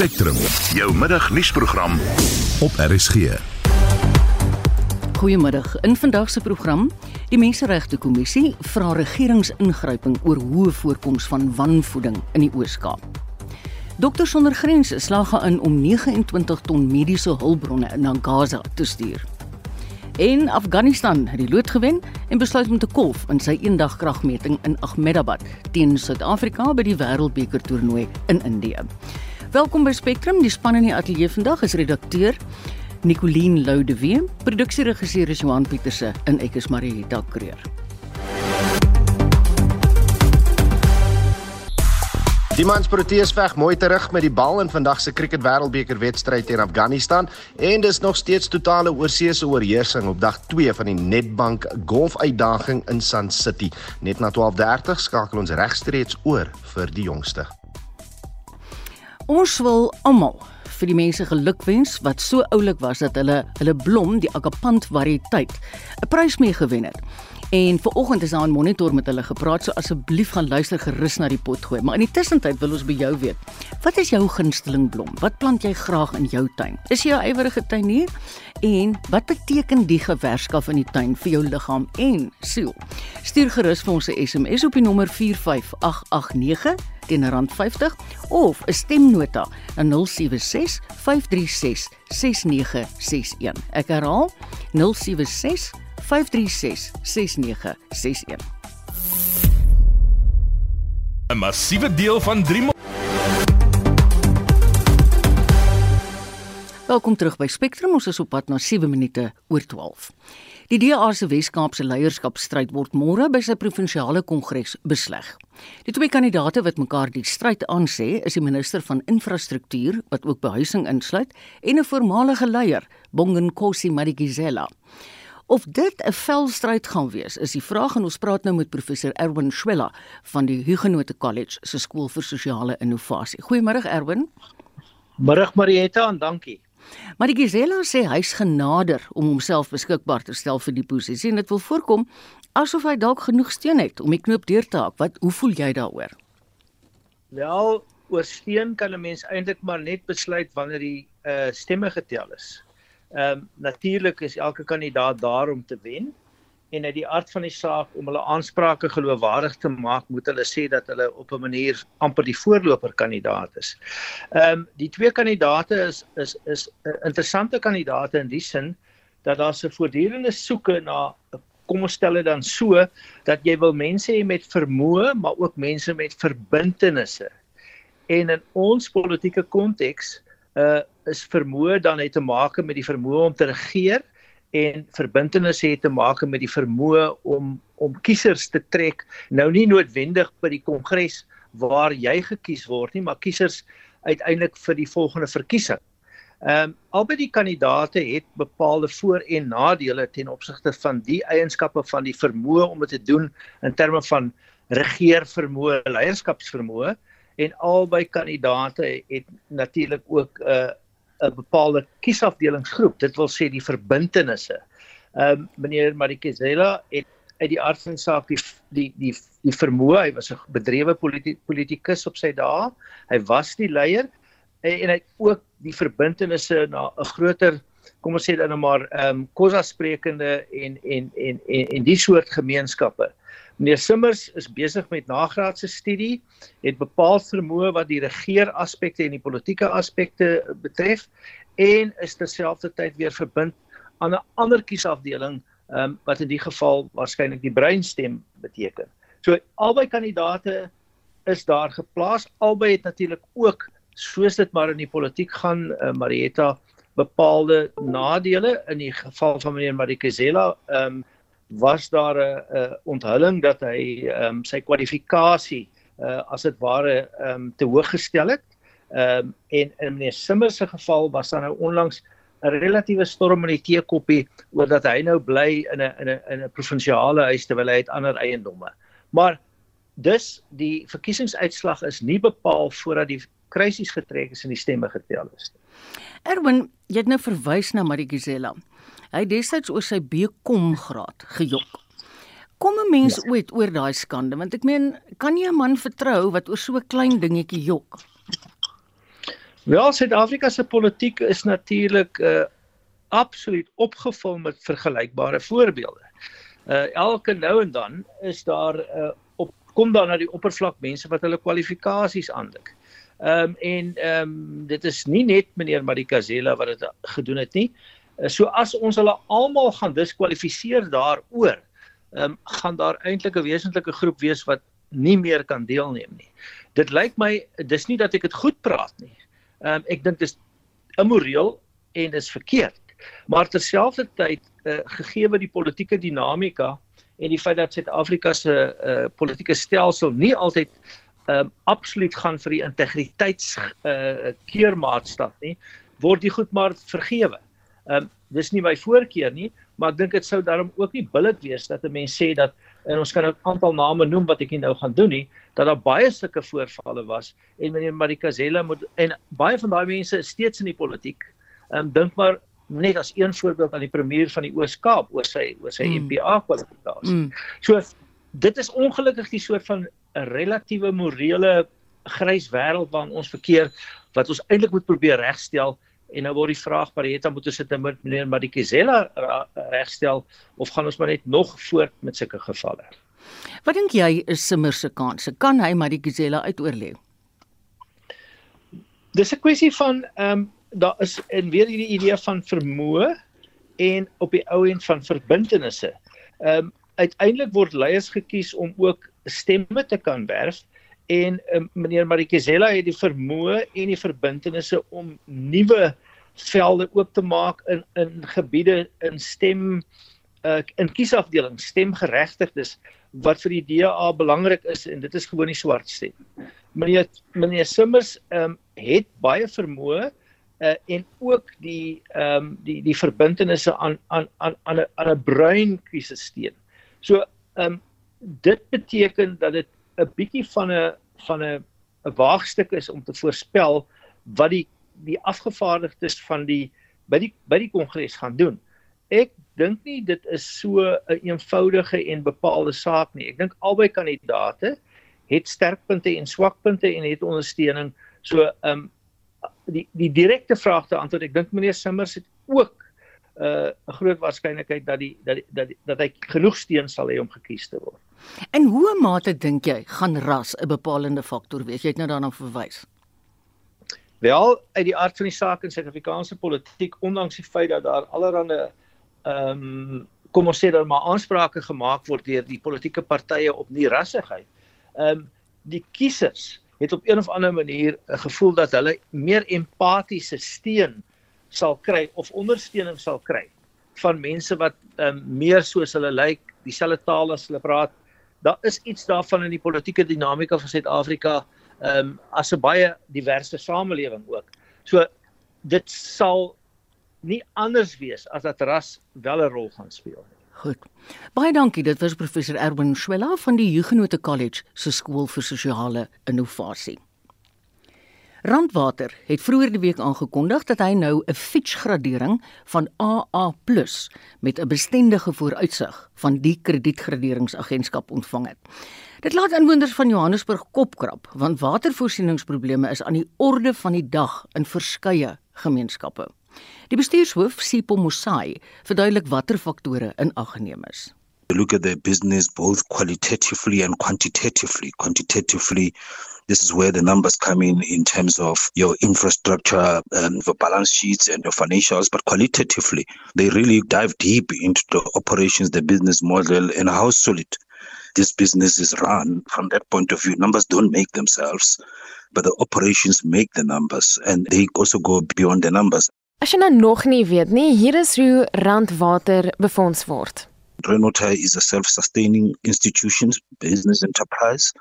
Spectrum, jou middagnuusprogram op RSG. Goeiemiddag. In vandag se program, die Menseregte Kommissie vra regeringsingryping oor hoë voorkoms van wanvoeding in die Oos-Kaap. Dokter sonder grense slag aan om 29 ton mediese hulpbronne na Gaza te stuur. En Afghanistan het die lood gewen en besluit om te kolf in sy eendag kragmeting in Ahmedabad teen Suid-Afrika by die Wêreldbeker toernooi in Indië. Welkom by Spectrum. Die span in die ateljee vandag is redakteur Nicoline Loudewee, produksieregisseur is Johan Pieterse en ek is Marieta Kreer. Die mans Proteas veg mooi terug met die bal in vandag se cricket wêreldbeker wedstryd teen Afghanistan en dis nog steeds totale oorseese oorheersing op dag 2 van die Nedbank Golf uitdaging in Sun City. Net na 12:30 skakel ons regstreeks oor vir die jongste. Ons wil almal vir die mense gelukwens wat so oulik was dat hulle hulle blom die agapant variëteit 'n prys mee gewen het. En vanoggend is daar 'n monitor met hulle gepraat, so asseblief gaan luister gerus na die pot gooi. Maar in die tussentyd wil ons by jou weet. Wat is jou gunsteling blom? Wat plant jy graag in jou tuin? Is jy 'n ywerige tuinier? En wat beteken die gewerskaf in die tuin vir jou liggaam en siel? Stuur gerus vir ons 'n SMS op die nommer 45889 teen R50 of 'n stemnota na 076 536 6961. Ek herhaal 076 536 6961. 'n Massiewe deel van 3 Welkom terug by Spectrum. Ons is op pad na 7 minute oor 12. Die DA se Wes-Kaapse leierskapstryd word môre by sy provinsiale kongres besleg. Die twee kandidaate wat mekaar die stryd aansê, is die minister van infrastruktuur wat ook behuising insluit en 'n voormalige leier, Bonginkosi Madikizela. Of dit 'n velstryd gaan wees, is die vraag en ons praat nou met professor Erwin Schwella van die Huguenot College se skool vir sosiale innovasie. Goeiemôre Erwin. Middag Marietta en dankie. Maar die Gisela sê hy's genader om homself beskikbaar te stel vir die posisie en dit wil voorkom asof hy dalk genoeg steun het om die knoop deur te haak. Wat hoe voel jy daaroor? Wel, oor steun kan 'n mens eintlik maar net besluit wanneer die uh stemme getel is. Ehm um, natuurlik is elke kandidaat daar om te wen en uit die aard van die saak om hulle aansprake geloofwaardig te maak, moet hulle sê dat hulle op 'n manier amper die voorloper kandidaat is. Ehm um, die twee kandidaate is is is interessante kandidaate in die sin dat daar 'n voortdurende soeke na kom ons stel dit dan so dat jy wil mense hê met vermoë, maar ook mense met verbintenisse. En in ons politieke konteks uh is vermoë dan het te maak met die vermoë om te regeer en verbintenis het te maak met die vermoë om om kiesers te trek nou nie noodwendig by die kongres waar jy gekies word nie maar kiesers uiteindelik vir die volgende verkiesing. Ehm um, albei die kandidate het bepaalde voor- en nadele ten opsigte van die eienskappe van die vermoë om dit te doen in terme van regeer vermoë, leierskapsvermoë en albei kandidate het natuurlik ook 'n uh, 'n bepaalde kiesafdelingsgroep, dit wil sê die verbintenisse. Ehm um, meneer Marikizela het uit die aard van saak die die die die vermoë, hy was 'n bedrewe politi politikus op sy dae. Hy was die leier en, en hy ook die verbintenisse na 'n groter kom ons sê dan nou maar ehm um, kosa sprekende en en en en en die soort gemeenskappe. Meneer Simmers is besig met nagraadse studie, het bepaal vermoë wat die regeer aspekte en die politieke aspekte betref en is terselfdertyd weer verbind aan 'n ander kiesafdeling um, wat in die geval waarskynlik die breinstem beteken. So albei kandidate is daar geplaas. Albei het natuurlik ook soos dit maar in die politiek gaan, uh, Marietta bepaalde nadele in die geval van meneer Marikizela, ehm um, was daar 'n 'n onthulling dat hy ehm um, sy kwalifikasie uh as dit ware ehm um, te hoog gestel het. Ehm um, en in meneer Simmer se geval was daar nou onlangs 'n relatiewe storm in die teekoppie oor dat hy nou bly in 'n in 'n in 'n provinsiale huis terwyl hy het ander eiendomme. Maar dus die verkiesingsuitslag is nie bepaal voordat die krisis getrek is en die stemme getel is. Erwin, jy het nou verwys na Marikizela. Hy het destyds oor sy BCom graad gejok. Kom 'n mens ja. ooit oor daai skande want ek meen kan jy 'n man vertrou wat oor so 'n klein dingetjie jok? Wel, Suid-Afrika se politiek is natuurlik uh absoluut opgevul met vergelykbare voorbeelde. Uh elke nou en dan is daar uh op kom daar na die oppervlak mense wat hulle kwalifikasies aandik. Ehm um, en ehm um, dit is nie net meneer Madikazela wat dit gedoen het nie. Uh, so as ons hulle almal gaan diskwalifiseer daaroor, ehm um, gaan daar eintlik 'n wesentlike groep wees wat nie meer kan deelneem nie. Dit lyk my dis nie dat ek dit goed praat nie. Ehm um, ek dink dis immoreel en dis verkeerd. Maar terselfdertyd uh, gegee wat die politieke dinamika en die feit dat Suid-Afrika se uh, politieke stelsel nie altyd ehm um, absoluut gaan vir die integriteits uh, keermaatstaf nie, word dit goed maar vergewe. Ehm um, dis nie my voorkeur nie, maar ek dink dit sou daarom ook nie billik wees dat 'n mens sê dat en ons kan 'n aantal name noem wat ek nie nou gaan doen nie, dat daar baie sulke voorvalle was en meneer Marikazela moet en baie van daai mense is steeds in die politiek. Ehm um, dink maar net as een voorbeeld aan die premier van die Oos-Kaap oor sy oor sy mm. MPA kwalifikasie. Mm. So dit is ongelukkig die soort van 'n relatiewe morele grys wêreld waarin ons verkeer wat ons eintlik moet probeer regstel en nou word die vraag Pareta moet ons sit met meneer Madikizela regstel of gaan ons maar net nog voort met sulke gevalle. Wat dink jy is Simmer se kanse? Kan hy Madikizela uitoorleef? Dis 'n kwessie van ehm um, daar is en weer hierdie idee van vermoë en op die ou end van verbintenisse. Ehm um, uiteindelik word leiers gekies om ook stemme te kan werf en um, meneer Marikizela het die vermoë en die verbintenisse om nuwe velde oop te maak in in gebiede in stem uh, in kiesafdelings stemgeregtigdes wat vir die DA belangrik is en dit is gewoon nie swart stem. Meneer meneer Simmers um, het baie vermoë uh, en ook die ehm um, die die verbintenisse aan aan aan aan 'n aan 'n bruin kiesesteen. So ehm um, dit beteken dat dit 'n bietjie van 'n van 'n 'n waagstuk is om te voorspel wat die die afgevaardigdes van die by die by die kongres gaan doen. Ek dink nie dit is so 'n een eenvoudige en bepaalde saak nie. Ek dink albei kandidaate het sterkpunte en swakpunte en het ondersteuning. So ehm um, die die direkte vraag te antwoord. Ek dink meneer Simmers het ook 'n uh, groot waarskynlikheid dat die dat die, dat die, dat hy genoeg steun sal hê om gekies te word. En hoe mate dink jy gaan ras 'n bepalende faktor wees? Jy het nou daarna verwys. Wel, uit die aard van die saak in Suid-Afrikaanse politiek, ondanks die feit dat daar allerlei ehm um, kom ons sê dat maar aansprake gemaak word deur die politieke partye op nie rassigheid. Ehm um, die kiesers het op een of ander manier 'n gevoel dat hulle meer empatiese steun sal kry of ondersteuning sal kry van mense wat um, meer soos hulle lyk, dieselfde taal as hulle praat. Daar is iets daarvan in die politieke dinamika van Suid-Afrika, ehm um, as 'n baie diverse samelewing ook. So dit sal nie anders wees as dat ras wel 'n rol gaan speel nie. Goed. Baie dankie. Dit was professor Erwin Swela van die Huguenot College se skool vir sosiale innovasie. Randwater het vroeër die week aangekondig dat hy nou 'n Fitch gradering van AA+ met 'n bestendige vooruitsig van die kredietgraderingsagentskap ontvang het. Dit laat inwoners van Johannesburg kopkrap want watervoorsieningsprobleme is aan die orde van die dag in verskeie gemeenskappe. Die bestuurshoof, Sipho Musai, verduidelik watter faktore in ag geneem is. Look at the business both qualitatively and quantitatively. Quantitatively, this is where the numbers come in in terms of your infrastructure and your balance sheets and your financials. But qualitatively, they really dive deep into the operations, the business model, and how solid this business is run. From that point of view, numbers don't make themselves, but the operations make the numbers, and they also go beyond the numbers. As jy nou nog nie weet nie, hier is hoe Randwater befonds word. Rainwater is a self-sustaining institution, business enterprise.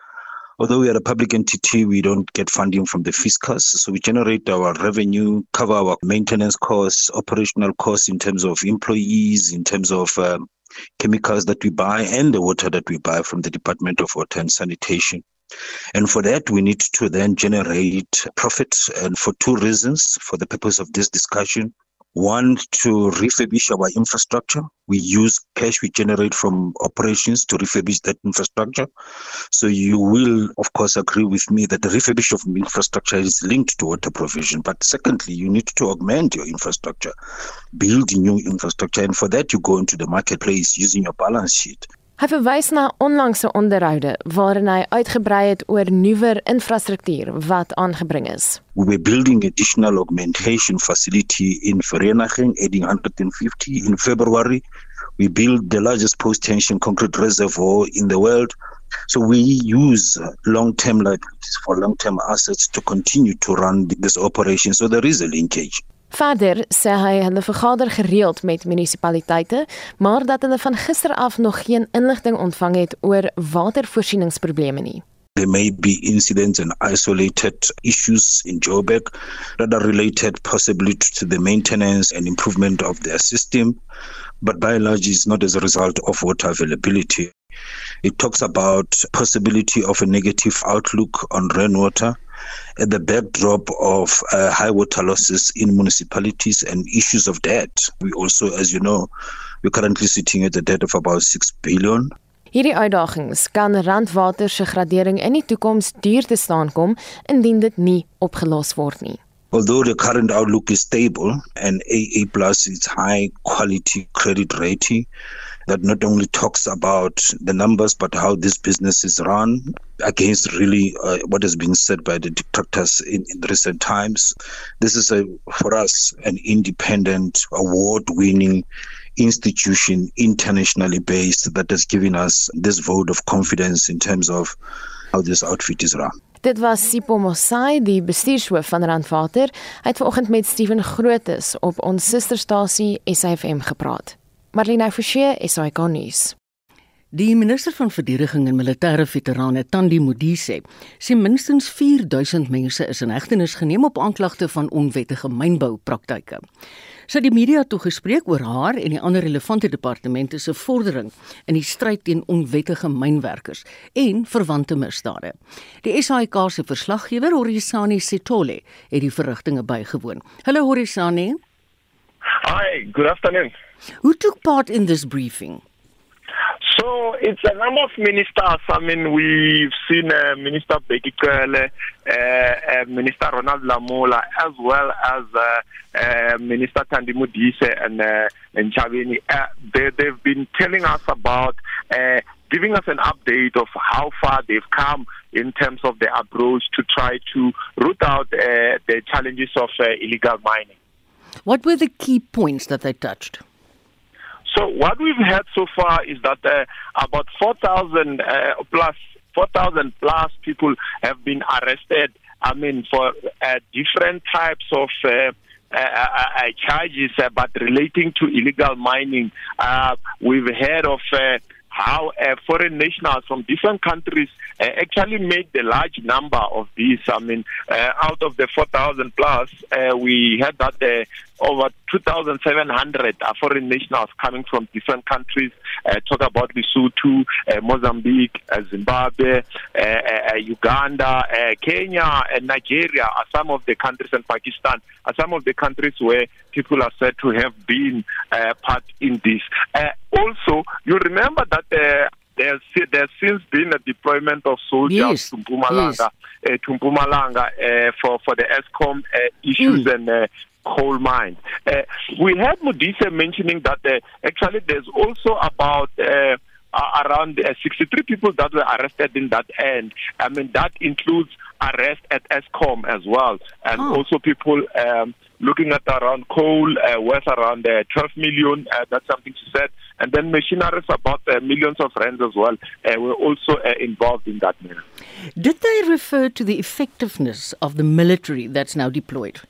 Although we are a public entity, we don't get funding from the fiscus. So we generate our revenue, cover our maintenance costs, operational costs in terms of employees, in terms of um, chemicals that we buy, and the water that we buy from the Department of Water and Sanitation. And for that, we need to then generate profit, and for two reasons. For the purpose of this discussion, One, to refurbish our infrastructure. We use cash we generate from operations to refurbish that infrastructure. So you will, of course, agree with me that the refurbish of infrastructure is linked to water provision. But secondly, you need to augment your infrastructure, build new infrastructure. And for that, you go into the marketplace using your balance sheet. Hy verwys na onlangse onderhoude waarin hy uitgebrei het oor nuwer infrastruktuur wat aangebring is. We were building additional augmentation facility in Vereeniging, adding 150 in February. We built the largest post-tension concrete reservoir in the world. So we use long-term liabilities for long-term assets to continue to run this operation. So there is a linkage. Verder sê hy hulle vergader gereeld met munisipaliteite, maar dat hulle van gister af nog geen inligting ontvang het oor watervoorsieningsprobleme nie. There may be incidents and isolated issues in Joburg that are related possibly to the maintenance and improvement of their system, but by and large it's not as a result of water availability. It talks about possibility of a negative outlook on rainwater at the backdrop of uh, high water losses in municipalities and issues of debt. We also, as you know, we're currently sitting at a debt of about 6 billion. Hierdie uitdagings kan randwater se gradering in die toekoms duur te staan kom indien dit nie opgelos word nie. Although the current outlook is stable and AA plus is high quality credit rating, that not only talks about the numbers but how this business is run against really uh, what has been said by the detractors in, in recent times. This is a for us an independent, award-winning institution, internationally based, that has given us this vote of confidence in terms of how this outfit is run. Dit was Sipho Mosai, die bestuurshoof van Randwater. Hy het vanoggend met Steven Grootes op ons susterstasie SAFM gepraat. Marlene Forsie, SAK nuus. Die minister van verdediging en militêre veterane Tandi Modise sê minstens 4000 mense is in hegtenis geneem op aanklagte van onwettige mynboupraktyke. Sy het die media toegespreek oor haar en die ander relevante departemente se vordering in die stryd teen onwettige mynwerkers en verwante misdade. Die SAIK se verslaggewer Horisani Sitole het die verrigtinge bygewoon. Hallo Horisani. Hi, good afternoon. Who took part in this briefing? So it's a number of ministers. I mean, we've seen uh, Minister Becky Cele, uh, uh, Minister Ronald Lamola, as well as uh, uh, Minister Tandi Modise and, uh, and Chavini. Uh, they, they've been telling us about uh, giving us an update of how far they've come in terms of the approach to try to root out uh, the challenges of uh, illegal mining. What were the key points that they touched? So what we've had so far is that uh, about 4,000 uh, plus 4,000 plus people have been arrested. I mean, for uh, different types of uh, uh, uh, charges, but relating to illegal mining. we've heard of how foreign nationals from different countries actually made the large number of these. I mean, uh, out of the 4,000 plus, uh, we had that uh, over 2,700 are foreign nationals coming from different countries. Uh, talk about Lesotho, Mozambique, Zimbabwe, Uganda, Kenya, and Nigeria are some of the countries, and Pakistan are some of the countries where people are said to have been part in this. also, you remember that uh, there's there's since been a deployment of soldiers yes. to Mpumalanga, yes. uh, to Mpumalanga uh, for for the ESCOM uh, issues mm. and uh, coal mines. Uh, we had Modise mentioning that uh, actually there's also about. Around uh, 63 people that were arrested in that end. I mean, that includes arrest at ESCOM as well, and oh. also people um, looking at around coal uh, worth around uh, 12 million. Uh, that's something she said. And then machineries about uh, millions of rands as well. Uh, were also uh, involved in that manner. Did they refer to the effectiveness of the military that's now deployed?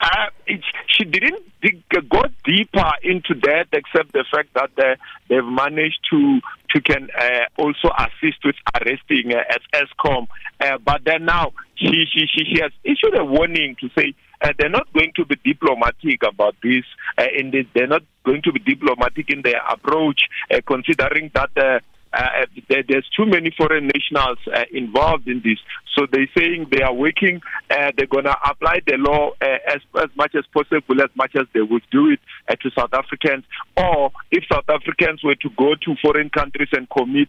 Uh, it, she didn't dig, go deeper into that, except the fact that uh, they've managed to to can uh, also assist with arresting uh, at ESCOM. Uh, but then now she, she she she has issued a warning to say uh, they're not going to be diplomatic about this. Uh, the, they're not going to be diplomatic in their approach, uh, considering that. Uh, uh, there, there's too many foreign nationals uh, involved in this. So they're saying they are working, uh, they're going to apply the law uh, as, as much as possible, as much as they would do it uh, to South Africans. Or if South Africans were to go to foreign countries and commit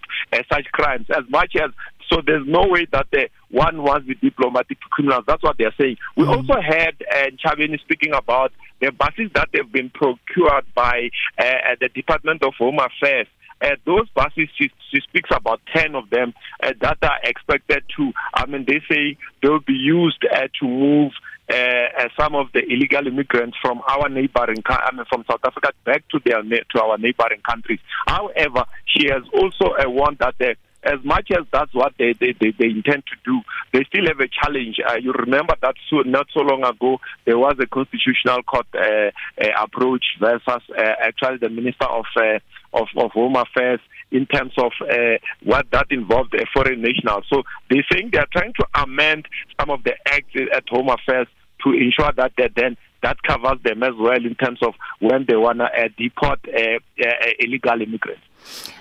such crimes, as much as so there's no way that the one wants the diplomatic criminals. That's what they're saying. We mm. also heard uh, Chavini speaking about the buses that have been procured by uh, the Department of Home Affairs. Uh, those buses, she, she, speaks about 10 of them uh, that are expected to, I mean, they say they'll be used uh, to move uh, uh, some of the illegal immigrants from our neighboring, I mean, from South Africa back to their to our neighboring countries. However, she has also uh, warned that the as much as that's what they, they, they, they intend to do, they still have a challenge. Uh, you remember that so, not so long ago, there was a constitutional court uh, uh, approach versus uh, actually the Minister of, uh, of, of Home Affairs in terms of uh, what that involved a foreign national. So they think they're trying to amend some of the acts at Home Affairs to ensure that they then that covers them as well in terms of when they want to uh, deport uh, uh, illegal immigrants.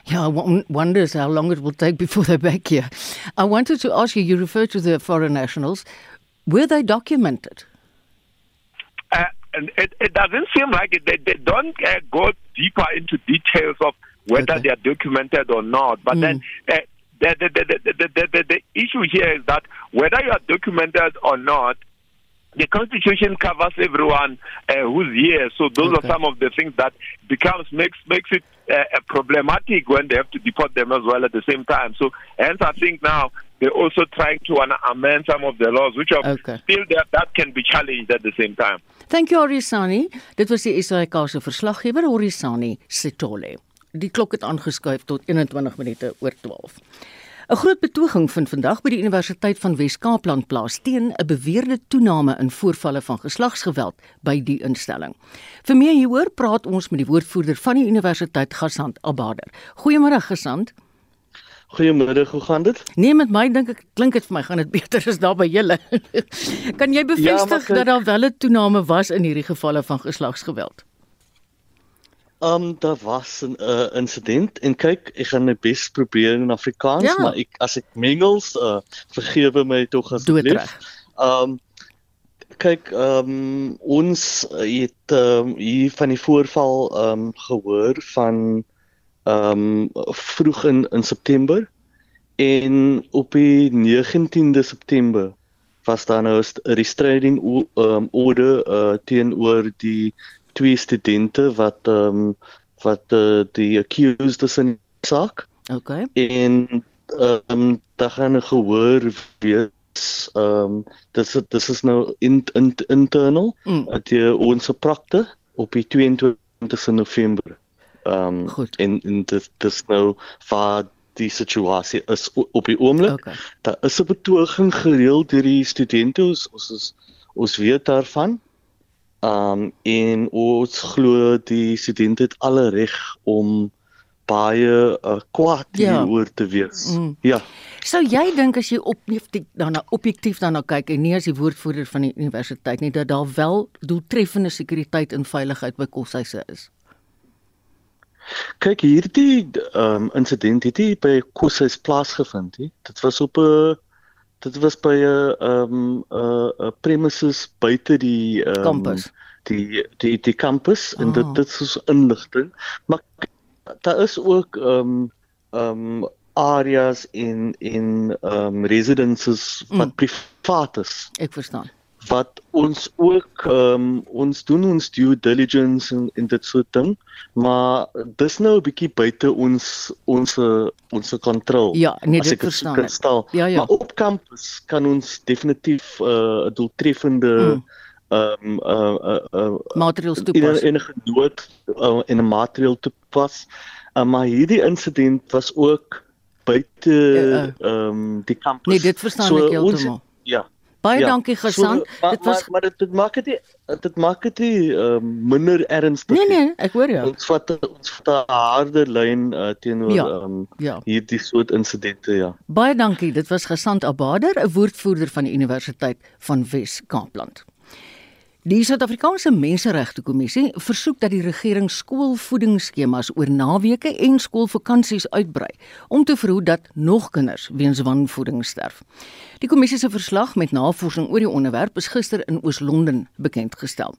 Yeah, one wonders how long it will take before they're back here. I wanted to ask you, you refer to the foreign nationals. Were they documented? Uh, and it, it, doesn't seem like it. They, they don't uh, go deeper into details of whether okay. they are documented or not. But mm. then uh, the, the, the, the, the, the, the issue here is that whether you are documented or not, the constitution covers everyone uh, who's here. So those okay. are some of the things that becomes makes makes it uh, problematic when they have to deport them as well at the same time. So hence I think now they're also trying to amend some of the laws which are okay. still there that can be challenged at the same time. Thank you Horisani. Dit was die SAK se verslaggewer Horisani Sitole. Die klok het aangeskuif tot 21 minute oor 12. 'n Groot betoging vind vandag by die Universiteit van Wes-Kaapland plaas teen 'n beweerde toename in voorvalle van geslagsgeweld by die instelling. Vir meer hieroor praat ons met die woordvoerder van die universiteit, Gasant Abader. Goeiemôre Gasant. Goeiemôre, hoe gaan dit? Nee, met my dink ek klink dit vir my gaan dit beter as daar by julle. kan jy bevestig ja, dat daar wel 'n toename was in hierdie gevalle van geslagsgeweld? Um daar was 'n uh, insident en kyk, ek gaan my bes probeer in Afrikaans, ja. maar ek as ek mengels, uh, vergewe my tog asseblief. Um kyk, um ons het um, hier van die voorval um gehoor van um vroeg in in September en op die 19de September was daar nou 'n restraining um, order uh, teenoor die twee studente wat ehm um, wat uh, die accused is in saak. Okay. En ehm um, daar gaan 'n gehoor wees ehm um, dis dis is nou in, in internal mm. at die ons prakte op die 22 November. Ehm um, en en dit dis nou vir die situasie is op die oomblik. Okay. Daar is 'n betoging gereël deur die studente ons ons is ons weet daarvan Um en ons glo die studente het alle reg om baie uh, kwaad ja. hieroor te wees. Mm. Ja. Sou jy dink as jy objektief daarna objektief daarna kyk en nie as die woordvoerder van die universiteit nie dat daar wel doeltreffende sekuriteit en veiligheid by koshuise is? Kyk hierdie um insident het hier by koshuis plaasgevind, hè. Dit was op 'n dit was by 'n ehm 'n 'n premises buite die um, campus. Die die die campus oh. en dit ah. dit is inligting. Maar daar is ook ehm um, ehm um, areas in in ehm um, residences wat mm. privaat is. Ek verstaan wat ons ook um, ons doen ons due diligence en, en dit soort ding maar dis nou 'n bietjie buite ons ons ons kontrole ja nee dit verstaan ek. ja, ja. maar op kampus kan ons definitief 'n uh, doeltreffende mm. um uh uh, uh materiaal toepas. in 'n uh, in 'n materiaal toepas. Uh, maar hierdie insident was ook buite ja, uh, um die kampus nee dit verstaan so, ek heeltemal. ja Baie ja. dankie Gesan. So, dit was maar, maar dit maak dit dit maak dit uh, minder ernstig. Nee nee, ek hoor jou. Ons vat ons vat 'n harde lyn uh, teenoor ja. Um, ja. hierdie soort insidente ja. Baie dankie. Dit was Gesan Abader, 'n woordvoerder van die Universiteit van Wes-Kaapland. Die Suid-Afrikaanse Menseregte Kommissie versoek dat die regering skoolvoedingsskemas oor naweke en skoolvakansies uitbrei om te verhoed dat nog kinders weens wanvoeding sterf. Die kommissie se verslag met navorsing oor die onderwerp is gister in Oos-London bekend gestel.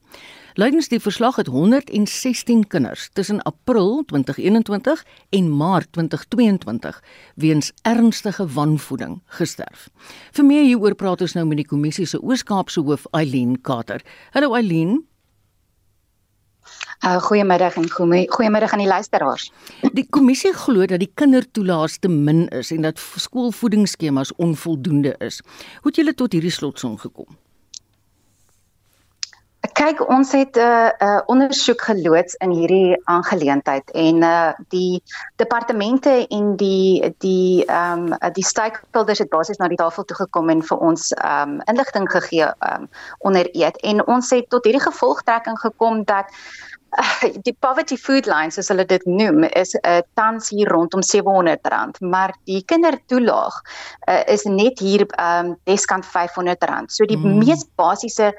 Lydens die verslag het 116 kinders tussen April 2021 en Maart 2022 weens ernstige wanvoeding gesterf. Vir meer hieroor praat ons nou met die kommissie se Oos-Kaapse hoof Eileen Carter. Hallo Eileen. Uh, goeiemiddag en goeiemiddag aan die luisteraars. Die kommissie glo dat die kindertoelaas te min is en dat skoolvoedingsskemas onvoldoende is. Hoe het julle tot hierdie slotsom gekom? Kyk, ons het 'n uh, uh, ondersoek geloods in hierdie aangeleentheid en uh, die departemente en die die ehm um, die stakeholders het basies na die tafel toe gekom en vir ons ehm um, inligting gegee um, onder eet en ons het tot hierdie gevolgtrekking gekom dat uh, die poverty food line soos hulle dit noem is 'n uh, tans hier rondom R700 maar die kindertoelaag uh, is net hier um, deskant R500 so die mm. mees basiese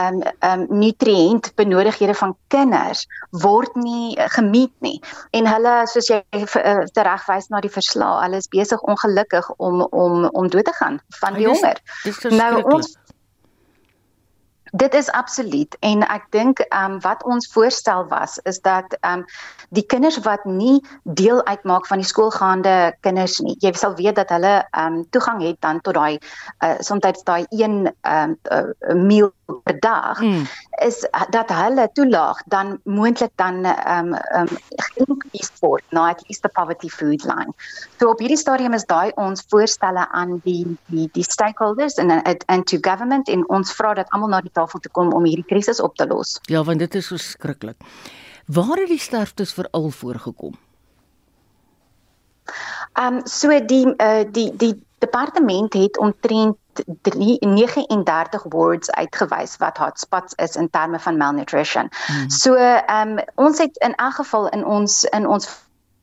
um um nutriënt benodighede van kinders word nie uh, gemiet nie. En hulle soos jy uh, teregwys na die verslag, hulle is besig ongelukkig om om om dood te gaan van die honger. Nou ons Dit is absoluut en ek dink ehm um, wat ons voorstel was is dat ehm um, die kinders wat nie deel uitmaak van die skoolgaande kinders nie. Jy sal weet dat hulle ehm um, toegang het dan tot daai uh, soms daai een ehm um, uh, meal per dag hmm. is dat hulle toelaag dan moontlik dan ehm um, ehm um, geïnkrees word na at least the poverty food line. So op hierdie stadium is daai ons voorstelle aan die die die stakeholders en and to government en ons vra dat almal na die tafel te kom om hierdie krisis op te los. Ja, want dit is so skrikkelik. Waar het die sterftes veral voorgekom? Ehm um, so die uh, die die departement het omtrent 39 wards uitgewys wat hotspots is in terme van malnutrition. Hmm. So ehm um, ons het in elk geval in ons in ons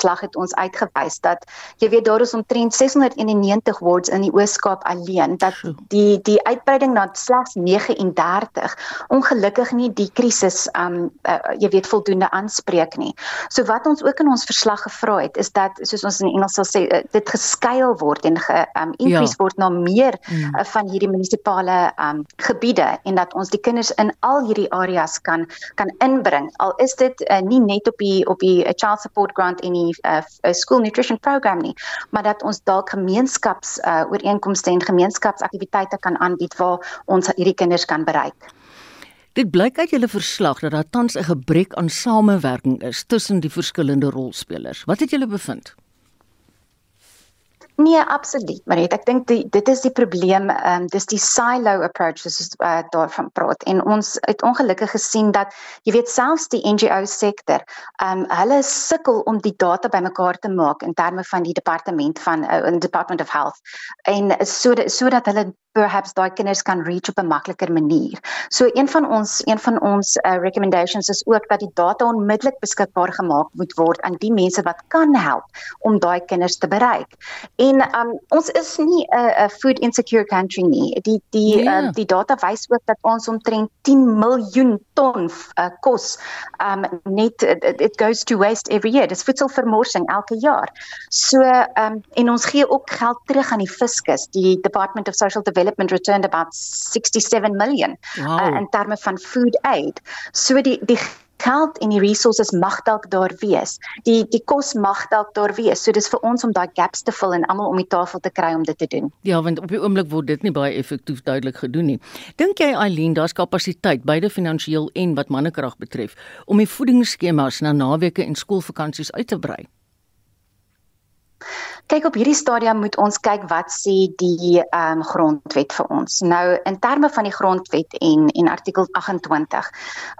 verslag het ons uitgewys dat jy weet daar is omtrent 691 wards in die Oos-Kaap alleen dat die die uitbreiding na slegs 39 ongelukkig nie die krisis um uh, jy weet voldoende aanspreek nie. So wat ons ook in ons verslag gevra het is dat soos ons in Engels sal sê uh, dit geskuil word en ge um increase ja. word na meer mm. uh, van hierdie munisipale um gebiede en dat ons die kinders in al hierdie areas kan kan inbring. Al is dit uh, nie net op die op die uh, child support grant en die die uh, uh, school nutrition program nie, maar dat ons dalk gemeenskaps uh, ooreenkomste en gemeenskapsaktiwiteite kan aanbied waar ons hierdie kinders kan bereik. Dit blyk uit julle verslag dat daar tans 'n gebrek aan samewerking is tussen die verskillende rolspelers. Wat het julle bevind? Nee, absoluut. Maar ek dink dit is die probleem, ehm um, dis die silo approach soos uh, daarvan praat. En ons het ongelukkig gesien dat jy weet selfs die NGO sektor, ehm um, hulle sukkel om die data bymekaar te maak in terme van die departement van uh, Department of Health en sodat sodat hulle perhaps daai kinders kan reach op 'n makliker manier. So een van ons een van ons uh, recommendations is ook dat die data onmiddellik beskikbaar gemaak moet word aan die mense wat kan help om daai kinders te bereik. En um, ons is nie 'n uh, food insecure country nie. Die die yeah. Ja. uh, die data wys ook dat ons omtrent 10 miljoen ton uh, kos um net uh, it goes to waste every year. Dis voedselvermorsing elke jaar. So um en ons gee ook geld terug aan die fiskus, die Department of Social Development development returned about 67 million uh, wow. uh, in terme van food aid. So die die geld en die resources mag dalk daar wees. Die die kos mag dalk daar wees. So dis vir ons om daai gaps te vul en almal om die tafel te kry om dit te doen. Ja, want op die oomblik word dit nie baie effektief duidelik gedoen nie. Dink jy Eileen, daar's kapasiteit beide finansiëel en wat mannekrag betref om die voedingsskemas na naweke en skoolvakansies uit te brei? Kyk op hierdie stadium moet ons kyk wat sê die ehm um, grondwet vir ons. Nou in terme van die grondwet en en artikel 28.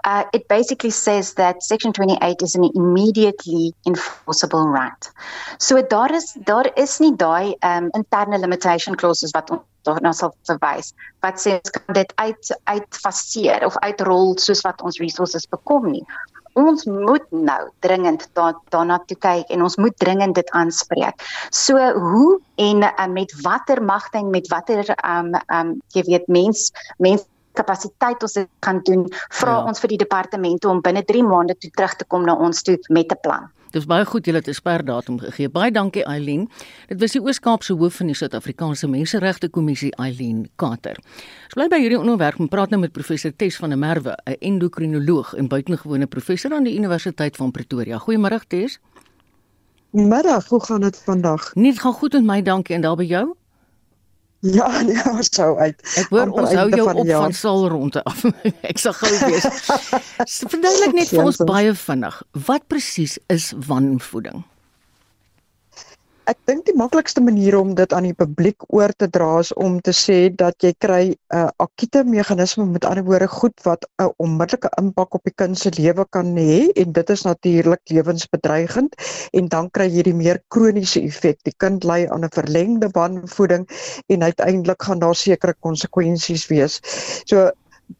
Uh it basically says that section 28 is an immediately enforceable right. So daar is daar is nie daai ehm um, interne limitation clauses wat ons daarna sal verwys wat sê ons kan dit uit uitfaseer of uitrol soos wat ons resources bekom nie ons moet nou dringend da daarna toe kyk en ons moet dringend dit aanspreek. So hoe en uh, met watter magte en met watter um um jy weet mens mens kapasiteit ons dit gaan doen, vra ja. ons vir die departemente om binne 3 maande toe terug te kom na ons toe met 'n plan. Dis baie goed julle het 'n sperdatum gegee. Baie dankie Eileen. Dit was die Oos-Kaapse hoof van die Suid-Afrikaanse Menseregte Kommissie Eileen Carter. Ons bly by hierdie onderwerp en praat nou met professor Tes van der Merwe, 'n endokrinoloog en buitengewone professor aan die Universiteit van Pretoria. Goeiemôre Tes. Middag, hoe gaan dit vandag? Net gaan goed met my, dankie en daar by jou? Ja, nee, ons sou uit. Ek hoor ons hou jou van op jaar. van sal rondte af. ek sal gou wees. Verduidelik net vir ons baie vinnig, wat presies is wanvoeding? Ek dink die maklikste manier om dit aan die publiek oor te dra is om te sê dat jy kry 'n uh, akute meganisme met ander woorde goed wat 'n uh, onmiddellike impak op die kind se lewe kan hê en dit is natuurlik lewensbedreigend en dan kry jy die meer kroniese effek. Die kind ly aan 'n verlengde wanvoeding en uiteindelik gaan daar sekere konsekwensies wees. So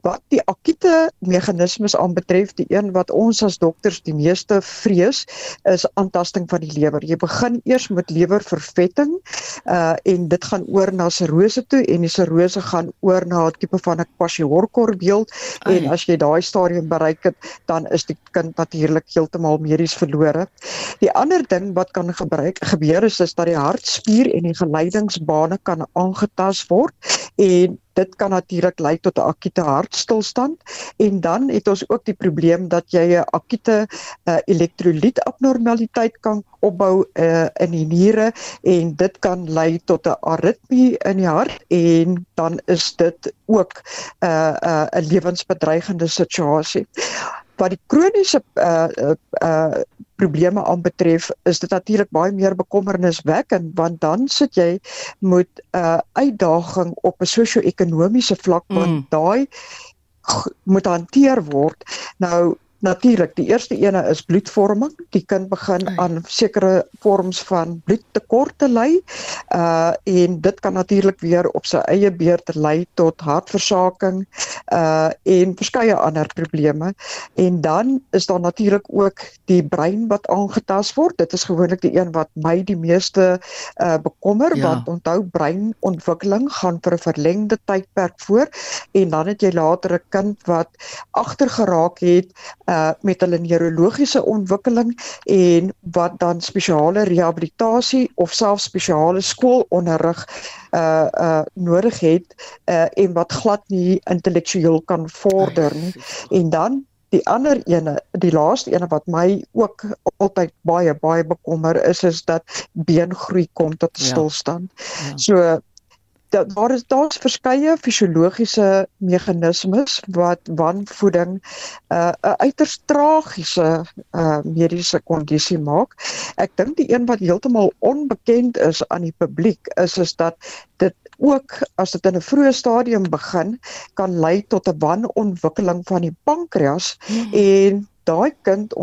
wat die akute meganismes aanbetref, die een wat ons as dokters die meeste vrees, is aantasting van die lewer. Jy begin eers met lewervervetting, uh en dit gaan oor na sirose toe en die sirose gaan oor na 'n tipe van 'n kwashiorkor beeld en as jy daai stadium bereik het, dan is die kind natuurlik heeltemal medies verlore. Die ander ding wat kan gebruik gebeur is, is dat die hartspier en die geleidingsbane kan aangetast word en dit kan natuurlik lei tot 'n akute hartstilstand. En dan het ons ook die probleem dat jy 'n akute uh, elektrolytabnormaliteit kan opbou uh, in die niere en dit kan lei tot 'n aritmie in die hart en dan is dit ook 'n uh, 'n uh, 'n lewensbedreigende situasie. Wat die kroniese uh uh, uh probleme aanbetref is dit natuurlik baie meer bekommerniswekkend want dan sit jy met 'n uh, uitdaging op 'n sosio-ekonomiese vlak want mm. daai moet hanteer word nou Natuurlik, die eerste ene is bloedvorming. Die kind begin aan sekere vorms van bloedtekorte ly. Uh en dit kan natuurlik weer op sy eie beurt lei tot hartversaking uh en verskeie ander probleme. En dan is daar natuurlik ook die brein wat aangetast word. Dit is gewoonlik die een wat my die meeste uh bekommer ja. want onthou breinontwikkeling gaan vir 'n verlengde tydperk voor en dan het jy later 'n kind wat agtergeraak het uh met hulle neurologiese ontwikkeling en wat dan spesiale rehabilitasie of selfs spesiale skoolonderrig uh uh nodig het uh en wat glad nie intellektueel kan vorder nie. En dan die ander ene, die laaste ene wat my ook altyd baie baie bekommer is is dat beengroei kom tot ja. stilstand. Ja. So dat daar is daar's verskeie fisiologiese meganismes wat wanvoeding 'n uh, uiters tragiese uh, mediese kondisie maak. Ek dink die een wat heeltemal onbekend is aan die publiek is is dat dit ook as dit in 'n vroeë stadium begin kan lei tot 'n wanontwikkeling van die pankreas mm. en daai kind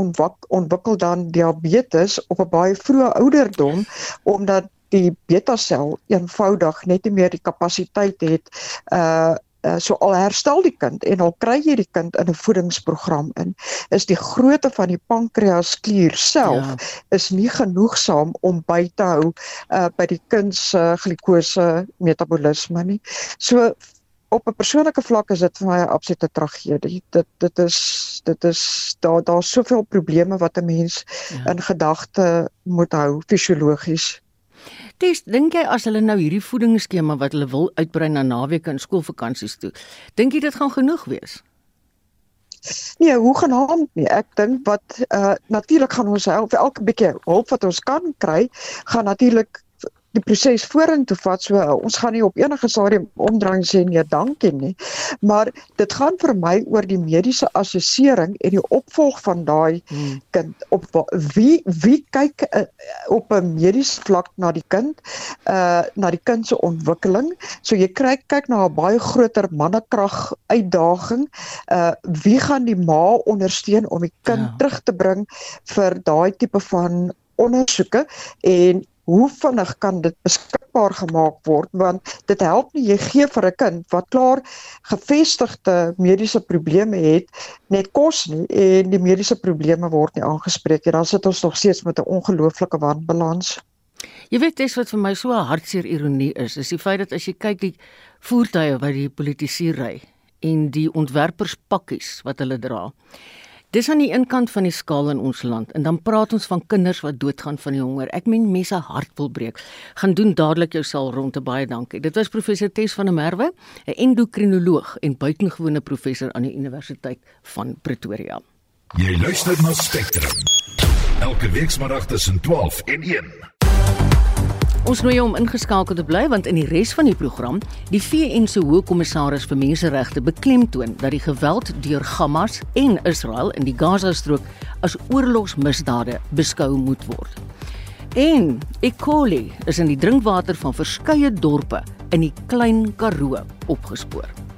ontwikkel dan diabetes op 'n baie vroeë ouderdom omdat die beta sel eenvoudig net nie meer die kapasiteit het uh Uh, so al herstel die kind en al kry jy die kind in 'n voedingsprogram in is die grootte van die pankreasklier self ja. is nie genoegsaam om by te hou uh, by die kind se uh, glikose metabolisme nie. So op 'n persoonlike vlak is dit vir my 'n absolute tragedie. Dit dit is dit is daar daar's soveel probleme wat 'n mens ja. in gedagte moet hou fisiologies. Tes, dink jy as hulle nou hierdie voedingsskema wat hulle wil uitbrei na naweke en skoolvakansies toe, dink jy dit gaan genoeg wees? Nee, hoe genaamd nie. Ek dink wat uh natuurlik gaan ons help elke bietjie hulp wat ons kan kry, gaan natuurlik die proses vorentoe vat. So ons gaan nie op enige stadium omdraai sê nee, dankie nie. Maar dit gaan vir my oor die mediese assessering en die opvolg van daai hmm. kind op wie wie kyk uh, op 'n mediese vlak na die kind, uh na die kind se ontwikkeling. So jy kry kyk na 'n baie groter mannekrag uitdaging. Uh wie gaan die ma ondersteun om die kind ja. terug te bring vir daai tipe van ondersoeke en hoe vinnig kan dit beskikbaar gemaak word want dit help nie jy gee vir 'n kind wat klaar gevestigde mediese probleme het net kos nie en die mediese probleme word nie aangespreek nie dan sit ons nog steeds met 'n ongelooflike wanbalans. Jy weet dis wat vir my so 'n hartseer ironie is, is die feit dat as jy kyk die voertuie wat die politici ry en die ontwerperspakkies wat hulle dra. Dis aan die een kant van die skaal in ons land en dan praat ons van kinders wat doodgaan van die honger. Ek meen mense hart wil breek. Gaan doen dadelik jou sal rond te baie dankie. Dit was professor Tes van der Merwe, 'n endokrinoloog en buitengewone professor aan die Universiteit van Pretoria. Jy luister na Spectrum. Elke week saterdag tussen 12 en 1. Ons nooi jou om ingeskakel te bly want in die res van die program, die VN se Hoogkommissaris vir Menseregte beklemtoon dat die geweld deur Hamas en Israel in die Gaza-strook as oorlogsmisdade beskou moet word. En E. coli is in die drinkwater van verskeie dorpe in die Klein Karoo opgespoor.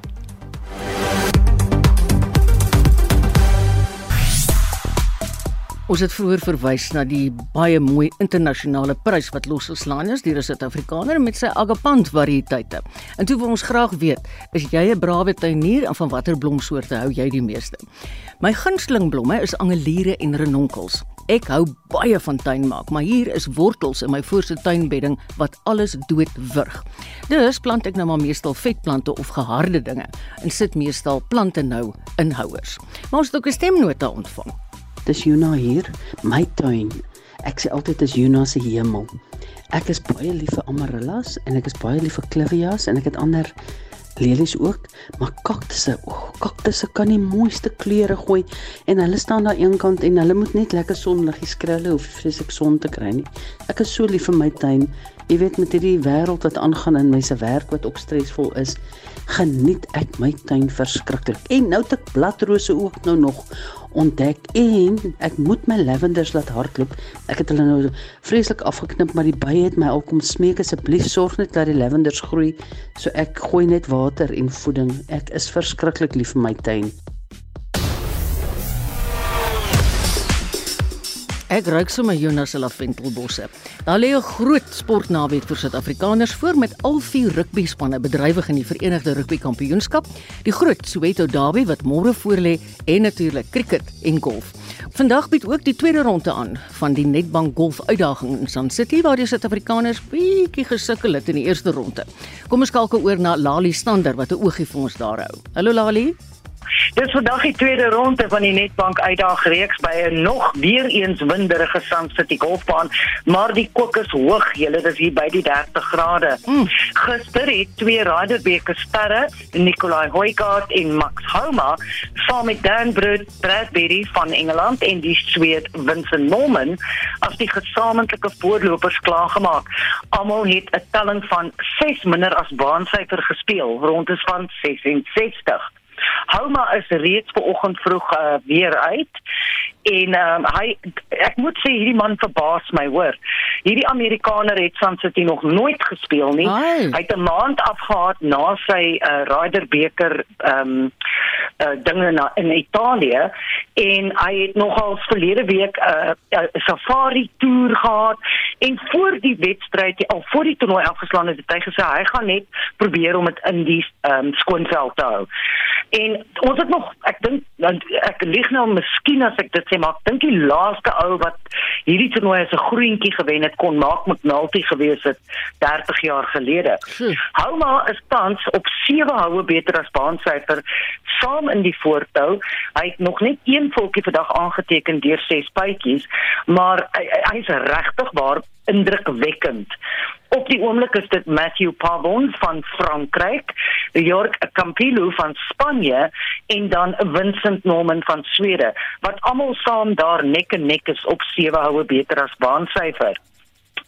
Ons het vroeër verwys na die baie mooi internasionale prys wat losgeslaan is deur 'n Suid-Afrikaner met sy agapant variëteite. En toe wil ons graag weet, is jy 'n brawe tuinier en van watter blomsoorte hou jy die meeste? My gunsteling blomme is angeliere en renonkels. Ek hou baie van tuin maak, maar hier is wortels in my voorste tuinbedding wat alles dood wurg. Dus plant ek nou maar meestal vetplante of geharde dinge en sit meestal plante nou in houers. Maar ons het ook 'n stemnota ontvang. Dis Juna hier, my tuin. Ek sê altyd is Juna se hemel. Ek is baie lief vir amarellas en ek is baie lief vir clivias en ek het ander lelies ook, maar kaktusse, o, oh, kaktusse kan die mooiste kleure gooi en hulle staan daar eenkant en hulle moet net lekker sonliggies kry, hulle hoef vreeslik son te kry nie. Ek is so lief vir my tuin. Jy weet met hierdie wêreld wat aangaan in my se werk wat ook stresvol is, geniet ek my tuin verskriklik. En nou het ek bladrose ook nou nog ontdek en ek moet my lavenders laat hardloop. Ek het hulle nou vreeslik afgeknip, maar die bye het my al kom smeek asseblief sorg net dat die lavenders groei. So ek gooi net water en voeding. Ek is verskriklik lief vir my tuin. Ek ruik sommer Jonas se laventelbosse. Daar lê 'n groot sportnaweek vir Suid-Afrikaners voor met al vier rugby spanne bedrywig in die Verenigde Rugby Kampioenskap, die groot Soweto Derby wat môre voorlê en natuurlik cricket en golf. Vandag bied ook die tweede ronde aan van die Nedbank Golf Uitdaging in Sun City waar die Suid-Afrikaners bietjie gesukkel het in die eerste ronde. Kom ons skakel oor na Lali Stander wat 'n oogie vir ons daar hou. Hallo Lali. Dis vandag die tweede ronde van die Netbank uitdaag reeks by 'n nog weer eens winderige Sand City golfbaan, maar die kook is hoog. Julle dis hier by die 30 grade. Mm. Gister het twee Ryderbeker sterre, Nikolai Hoygaard en Max Homa, saam met Dan Bradbury van Engeland en die Sweed Vincent Norman as die gesamentlike voorlopers klaargemaak. Almal het 'n telling van 6 minder as baansyfer gespeel, rondes van 66. Houma is reeds vanoggend vroeg uh, weer uit en um, hy ek moet sê hierdie man verbaas my hoor. Hierdie Amerikaner het San City nog nooit gespeel nie. Ai. Hy het 'n maand afgehad na sy uh, Ryder beker ehm um, uh, dinge na in Italië en hy het nogal verlede week 'n uh, uh, safari toer gehad en voor die wedstryd al voor die toernooi afgeslaan het hy gesê hy gaan net probeer om dit in die ehm um, skoonveld te hou. En ons het nog ek dink ek lieg nou miskien as ek dit sê maar ek dink die laaste ou wat hierdie toernooi as 'n groentjie gewen het kon maak met Nalty gewees het 30 jaar gelede. Hm. Houma is tans op 7 houe beter as baansyfer saam in die voortou. Hy het nog net een volkie vandag aangeteken deur 6 puitjies, maar hy, hy is regtig waar indrukwekkend. Op die oomblik is dit Matthew Pavon van Frankryk, Jörg Campillo van Spanje en dan Vincent Norman van Swede wat almal saam daar nek en nek is op 7 houe beter as baansyfer.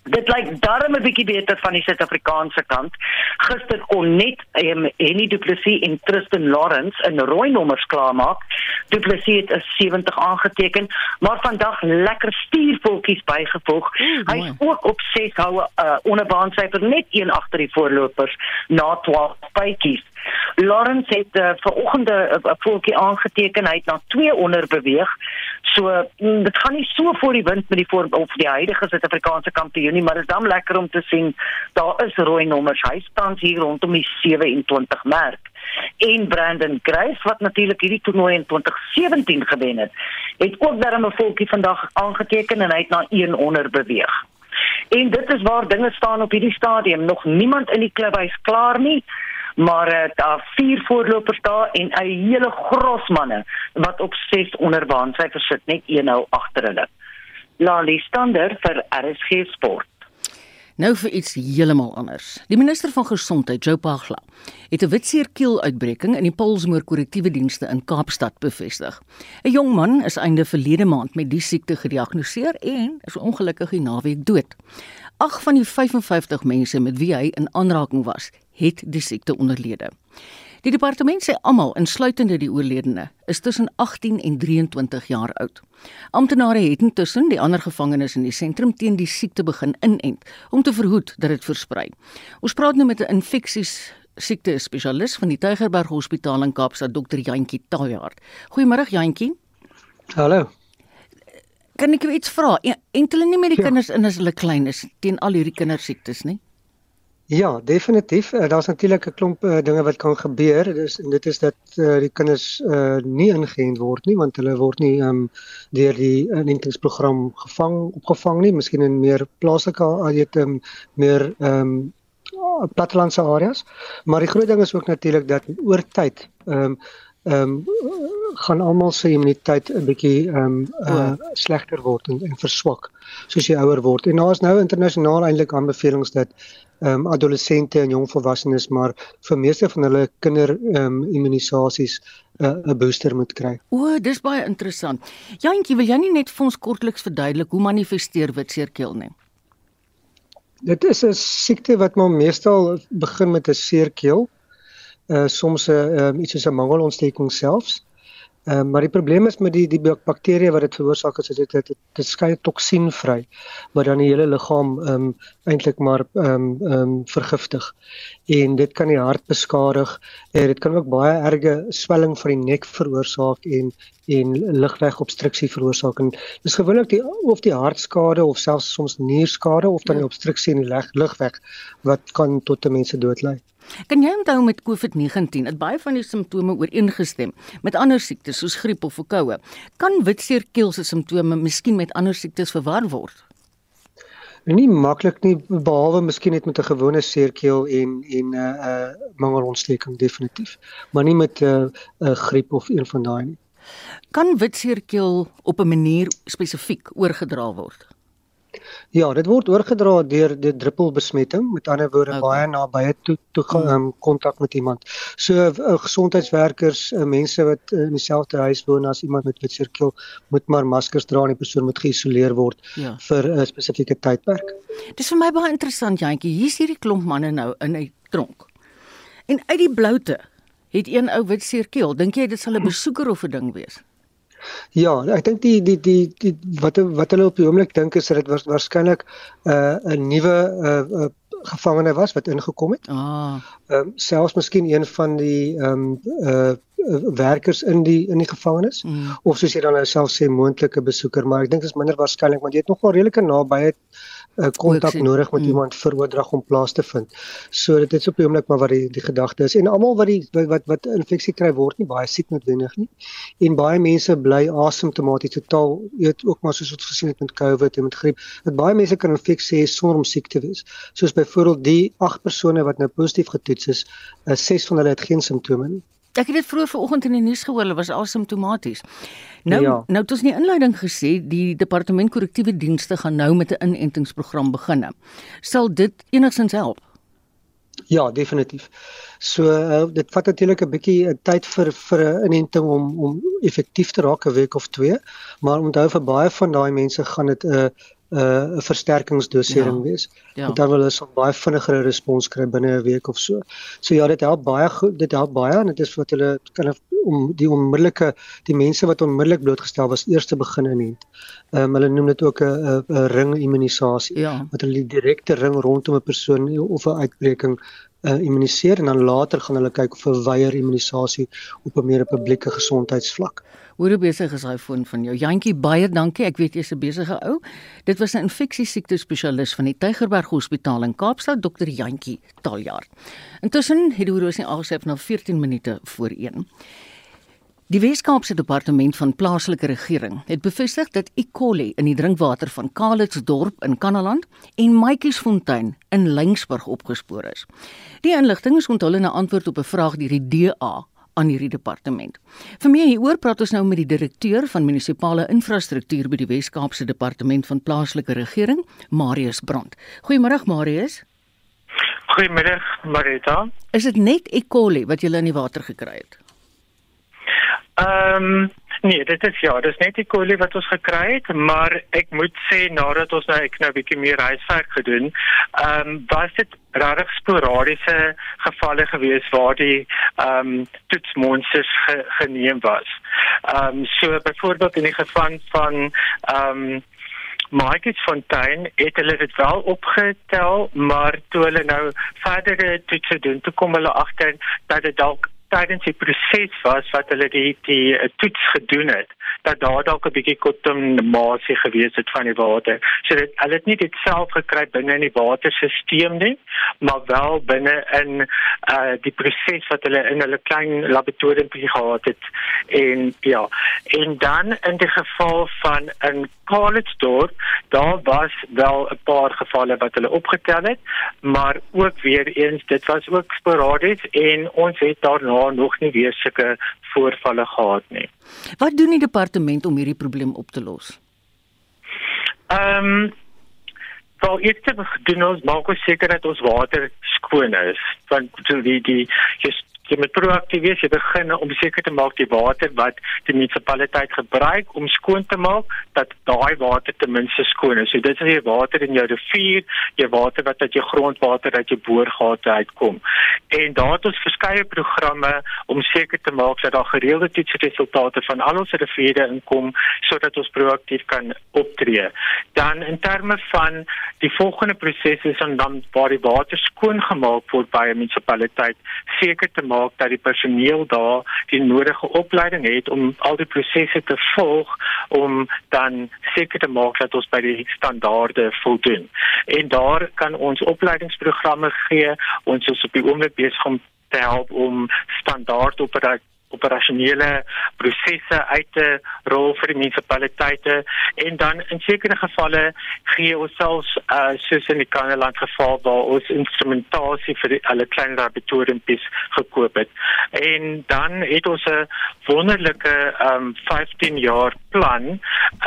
Dit lyk darm 'n bietjie beter van die Suid-Afrikaanse kant. Gister kon net um, Henny Du Plessis en Tristan Lawrence 'n rooi nommers klaarmaak. Du Plessis het 'n 70 aangeteken, maar vandag lekker stuurvoetjies bygevoeg. Mm, Hy is ook op 6 houe uh, onder baansyfer net een agter die voorlopers na 12 bytjies. Lawrence het uh, vanoggend 'n voetjie aangeteken. Hy het na 2 onder beweeg. So mm, dit gaan nie so voor die wind met die voor of die huidige Suid-Afrikaanse kampioen nie, maar dit is dan lekker om te sien daar is rooi nommers. Hy staan hier rondom die 27 merk. En Brandon Grace wat natuurlik hierdie toernooi in 2017 gewen het, het ook daarmee 'n volkie vandag aangeteken en hy het na 1 onder beweeg. En dit is waar dinge staan op hierdie stadium. Nog niemand in die klubhuis klaar nie. maar uh, daar vier voorlopers daar en 'n hele gros manne wat op 6 onderbaan sy versit net 1-0 agter hulle. Lali Stander vir RSG Sport. Nou vir iets heeltemal anders. Die minister van Gesondheid, Joe Pagla, het 'n witseerkeeluitbreking in die Polsmoor korrektiewe dienste in Kaapstad bevestig. 'n Jong man is einde verlede maand met die siekte gediagnoseer en is ongelukkig die naweek dood. Ag van die 55 mense met wie hy in aanraking was, het die siekte onderlede. Die departement sê almal, insluitende die oorledene, is tussen 18 en 23 jaar oud. Amptenare het intussen die ander gevangenes in die sentrum teen die siekte begin inent om te verhoed dat dit versprei. Ons praat nou met 'n infeksies siekte spesialis van die Tygerberg Hospitaal in Kaapstad, Dr. Jantjie Taljaard. Goeiemôre Jantjie. Hallo. Kan ek jou iets vra? Ent hulle nie met die ja. kinders in as hulle klein is teen al hierdie kindersiektes nie? Ja, definitief. Uh, Daar's natuurlik 'n klomp uh, dinge wat kan gebeur. Dis dit is dat uh, die kinders uh, nie ingeënt word nie want hulle word nie um, deur die inentingsprogram gevang opgevang nie, miskien in meer plaaslike weet um, meer ehm um, plattelandse areas. Maar die groot ding is ook natuurlik dat oor tyd ehm um, ehm um, gaan almal se immuniteit 'n bietjie ehm um, uh, slegter word en, en verswak soos jy ouer word. En daar is nou internasionaal eintlik aanbevelings dat ehm um, adolessente en jong volwassenes maar vir meeste van hulle kinder ehm um, immunisasies eh, 'n uh, booster moet kry. O, dis baie interessant. Jantjie, wil jy nie net vir ons kortliks verduidelik hoe manifesteer wit seerkeel nie? Dit is 'n siekte wat maar meestal begin met 'n seerkeel. Uh soms 'n uh, um, iets soos 'n mangelontsteking selfs. Ehm uh, maar die probleem is met die die bakterieë wat dit veroorsaak is dit dit dit skei toksien vry wat dan die hele liggaam ehm um, eintlik maar ehm um, ehm um, vergiftig. En dit kan die hart beskadig en dit kan ook baie erge swelling van die nek veroorsaak en en lugwegobstruksie veroorsaak. En dis gewoonlik die of die hartskade of selfs soms nierskade of dan die ja. obstruksie in die lugweg wat kan tot 'n mens se dood lei. Kan jy onthou met COVID-19 het baie van die simptome ooreengestem met ander siektes soos griep of verkoue? Kan witseerkeel se simptome miskien met ander siektes verwar word? Nie maklik nie behalwe miskien net met 'n gewone seerkeel en en 'n uh, uh, mangelontsteking definitief, maar nie met 'n uh, uh, griep of een van daai nie. Kan witseerkeel op 'n manier spesifiek oorgedra word? Ja, dit word oorgedra deur die druppelbesmetting, met ander woorde okay. baie nabye toe toe hmm. um, kontak met iemand. So uh, gesondheidswerkers, uh, mense wat uh, in dieselfde huis woon as iemand met witserkeel, moet maar maskers dra en die persoon moet geïsoleer word ja. vir 'n uh, spesifieke tydperk. Dis vir my baie interessant, Jantjie. Hier's hierdie klomp manne nou in 'n tronk. En uit die bloute het een ou witserkeel. Dink jy dit sal 'n besoeker of 'n ding wees? Ja, ek dink die die die die wat wat hulle op die oomblik dink is dat dit was waarskynlik 'n uh, 'n nuwe uh, uh, gevangene was wat ingekom het. Ah. Ehm um, selfs miskien een van die ehm um, uh werkers in die in die gevangenis mm. of soos jy dan nou self sê moontlike besoeker maar ek dink dit is minder waarskynlik want jy het nogal redelike naby 'n uh, kontak nodig met mm. iemand vir oordrag om plaas te vind. So dit is op die oomblik maar wat die die gedagte is en almal wat die wat wat, infeksie kry word nie baie siek noodwendig nie. En baie mense bly asymptomaties totaal weet ook maar soos wat gesien het met COVID en met griep. Dat baie mense kan infeksie hê sonder om siek te wees. Soos byvoorbeeld die 8 persone wat nou positief getoets is, 6 uh, van hulle het geen simptome nie. Ek het dit vroeër vanoggend in die nuus gehoor, hulle was asymptomaties. Nou ja. nou het ons in die inleiding gesê die departement korrektiewe dienste gaan nou met 'n inentingsprogram begin. Sal dit enigstens help? Ja, definitief. So uh, dit vat natuurlik 'n bietjie 'n tyd vir vir 'n inenting om om effektief te raak 'n week of 2, maar onthou vir baie van daai mense gaan dit 'n uh, 'n uh, versterkingsdosering ja. wees. Ja. Dan wil hulle so baie vinniger respons kry binne 'n week of so. So ja, dit help baie goed, dit help baie en dit is wat hulle kan om die onmiddellike die mense wat onmiddellik blootgestel was eers te begin inent. Ehm um, hulle noem dit ook 'n 'n ring immunisasie ja. wat hulle die direkte ring rondom 'n persoon of 'n uitbreking uh, immuniseer en dan later gaan hulle kyk of 'n weier immunisasie op 'n meer publieke gesondheidsvlak. Hoe besig is hy foon van jou? Jantjie, baie dankie. Ek weet jy's 'n besige ou. Dit was 'n infeksie siekte spesialis van die Tygerberg Hospitaal in Kaapstad, Dr. Jantjie Taljaard. Intussen het die horlosie aangesef na 14 minute voor 1. Die Wes-Kaapse Departement van Plaaslike Regering het bevestig dat E. coli in die drinkwater van Kalitsdorp in Kanaland en Maatjiesfontein in Lyngsburg opgespoor is. Die inligting is onthul in 'n antwoord op 'n vraag deur die DA aan hierdie departement. Vir meer hieroor praat ons nou met die direkteur van munisipale infrastruktuur by die Wes-Kaapse Departement van Plaaslike Regering, Marius Brandt. Goeiemôre Marius. Goeiemôre Marita. Is dit net E. coli wat jy in die water gekry het? Ehm um, nee, dit is ja, dis net die kolie wat ons gekry het, maar ek moet sê nadat ons nou ek nou 'n bietjie meer reiswerk gedoen, ehm um, was dit regtig sporadiese gevalle gewees waar die ehm um, toetsmonsters ge, geneem was. Ehm um, so byvoorbeeld in die geval van ehm um, Markets Fontaine het hulle dit wel opgetel, maar toe hulle nou verdere toetse doen, toe kom hulle agter dat dit dalk tydens die proses was wat hulle die die uh, toets gedoen het dat daar dalk 'n bietjie kontaminasie gewees het van die water. So dit hulle het nie dit self gekry binne in die waterstelsel nie, maar wel binne in uh die proses wat hulle in hulle klein laboratorium gehad het. En ja, en dan in die geval van 'n Collegedorp, daar was wel 'n paar gevalle wat hulle opgetel het, maar ook weer eens dit was ook sporadies en ons het daarna nog nie weer sulke voorvalle gehad nie. Wat doen die om hierdie probleem op te los? Ehm um, Wel, ek het gedoen ons maak seker dat ons water skoon is. Want die die just jy moet proaktief wees, jy begin om seker te maak die water wat die munisipaliteit gebruik om skoon te maak, dat daai water ten minste skoon is. So dit is die water in jou rivier, jou water wat uit jou grondwater uit jou boorgate uitkom. En daar het ons verskeie programme om seker te maak dat daar gereelde toetsresultate van al ons riviere inkom sodat ons proaktief kan optree. Dan in terme van die volgende prosesse is dan waar die water skoon gemaak word by 'n munisipaliteit, seker te maak maak dat die personeel daar die nodige opleiding het om al die prosesse te volg om dan seker te maak dat ons by die standaarde voldoen. En daar kan ons opleidingsprogramme gee. Ons is op die oomblik besig om te help om standaard operateurs operasionele prosesse uit te rol vir die munisipaliteite en dan in sekere gevalle gee ons selfs uh, soos in die Kaneland geval waar ons instrumentasie vir die, alle klein laboratoriumpies gekoop het. En dan het ons 'n wonderlike um, 15 jaar plan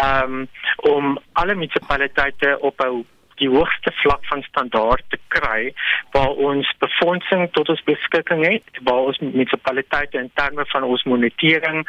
um, om alle munisipaliteite op 'n die hoogste vlak van standaard te kry waar ons befondsing tot ons beskikking het waar ons munisipaliteite in terme van ons monitering